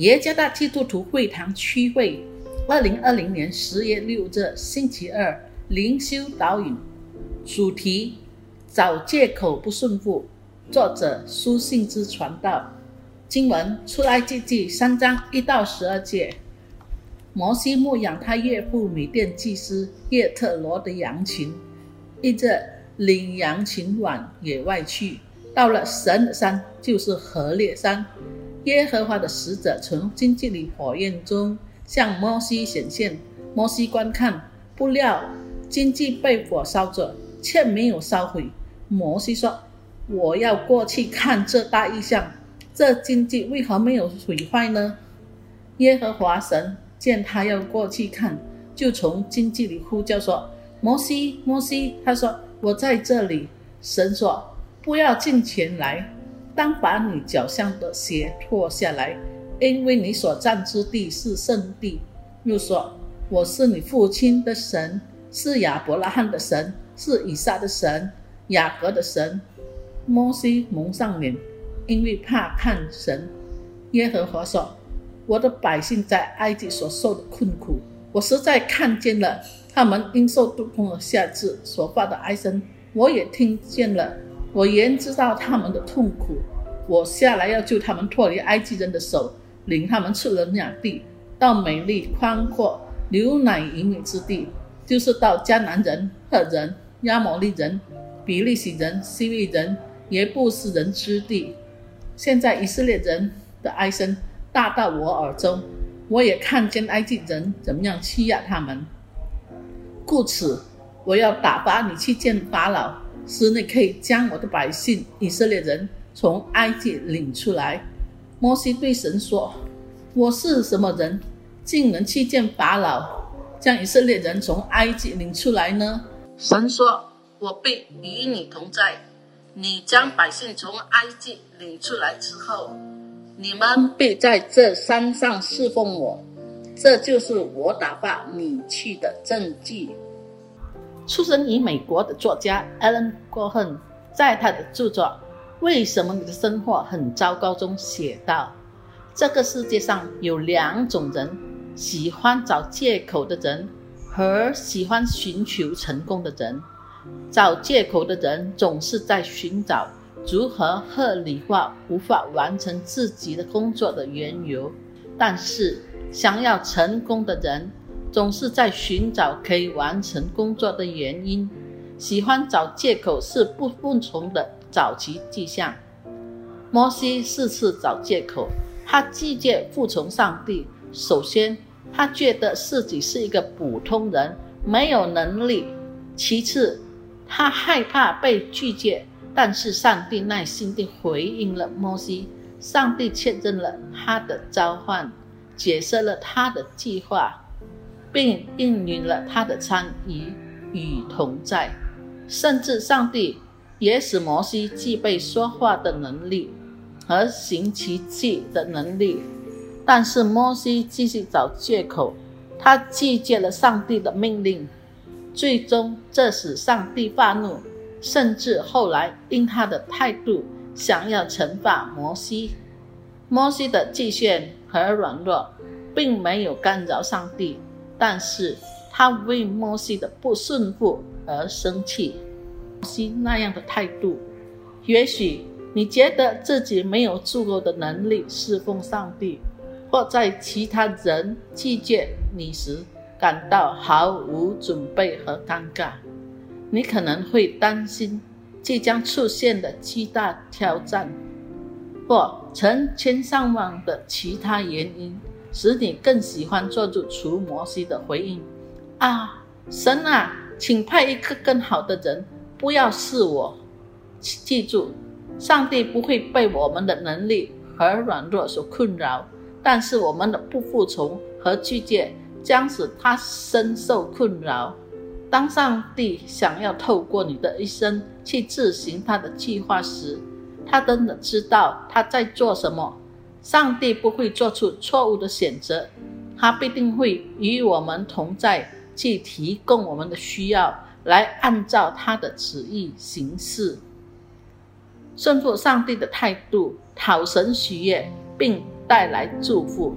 耶加大基督徒会堂区会，二零二零年十月六日星期二灵修导引，主题找借口不顺服。作者书信之传道，经文出埃及记三章一到十二节。摩西牧养他岳父米甸祭司叶特罗的羊群，一日领羊群往野外去，到了神山，就是何烈山。耶和华的使者从荆棘里火焰中向摩西显现。摩西观看，不料荆棘被火烧着，却没有烧毁。摩西说：“我要过去看这大异象，这荆棘为何没有毁坏呢？”耶和华神见他要过去看，就从荆棘里呼叫说：“摩西，摩西！”他说：“我在这里。”神说：“不要进前来。”当把你脚上的鞋脱下来，因为你所站之地是圣地。又说：“我是你父亲的神，是亚伯拉罕的神，是以撒的神，雅各的神。”摩西蒙上脸，因为怕看神。耶和华说：“我的百姓在埃及所受的困苦，我实在看见了他们因受肚痛的下至所发的哀声，我也听见了。”我原知道他们的痛苦，我下来要救他们脱离埃及人的手，领他们出了两地，到美丽宽阔、牛奶盈盈之地，就是到迦南人、赫人、亚摩利人、比利洗人、西利人、耶布斯人之地。现在以色列人的哀声大到我耳中，我也看见埃及人怎么样欺压他们，故此我要打发你去见法老。使你可以将我的百姓以色列人从埃及领出来。摩西对神说：“我是什么人，竟能去见法老，将以色列人从埃及领出来呢？”神说：“我必与你同在。你将百姓从埃及领出来之后，你们必在这山上侍奉我。这就是我打发你去的证据。”出生于美国的作家 Alan Cohen 在他的著作《为什么你的生活很糟糕》中写道：“这个世界上有两种人，喜欢找借口的人和喜欢寻求成功的人。找借口的人总是在寻找如何合理化无法完成自己的工作的缘由，但是想要成功的人。”总是在寻找可以完成工作的原因，喜欢找借口是不服从的早期迹象。摩西四次找借口，他拒绝服从上帝。首先，他觉得自己是一个普通人，没有能力；其次，他害怕被拒绝。但是上帝耐心地回应了摩西，上帝确认了他的召唤，解释了他的计划。并应允了他的参与与同在，甚至上帝也使摩西具备说话的能力和行奇迹的能力。但是摩西继续找借口，他拒绝了上帝的命令，最终这使上帝发怒，甚至后来因他的态度想要惩罚摩西。摩西的拒绝和软弱并没有干扰上帝。但是他为摩西的不顺服而生气。摩西那样的态度，也许你觉得自己没有足够的能力侍奉上帝，或在其他人拒绝你时感到毫无准备和尴尬。你可能会担心即将出现的巨大挑战，或成千上万的其他原因。使你更喜欢做出除摩西的回应啊！神啊，请派一个更好的人，不要是我。记住，上帝不会被我们的能力和软弱所困扰，但是我们的不服从和拒绝将使他深受困扰。当上帝想要透过你的一生去执行他的计划时，他真的知道他在做什么。上帝不会做出错误的选择，他必定会与我们同在，去提供我们的需要，来按照他的旨意行事。顺服上帝的态度，讨神喜悦，并带来祝福。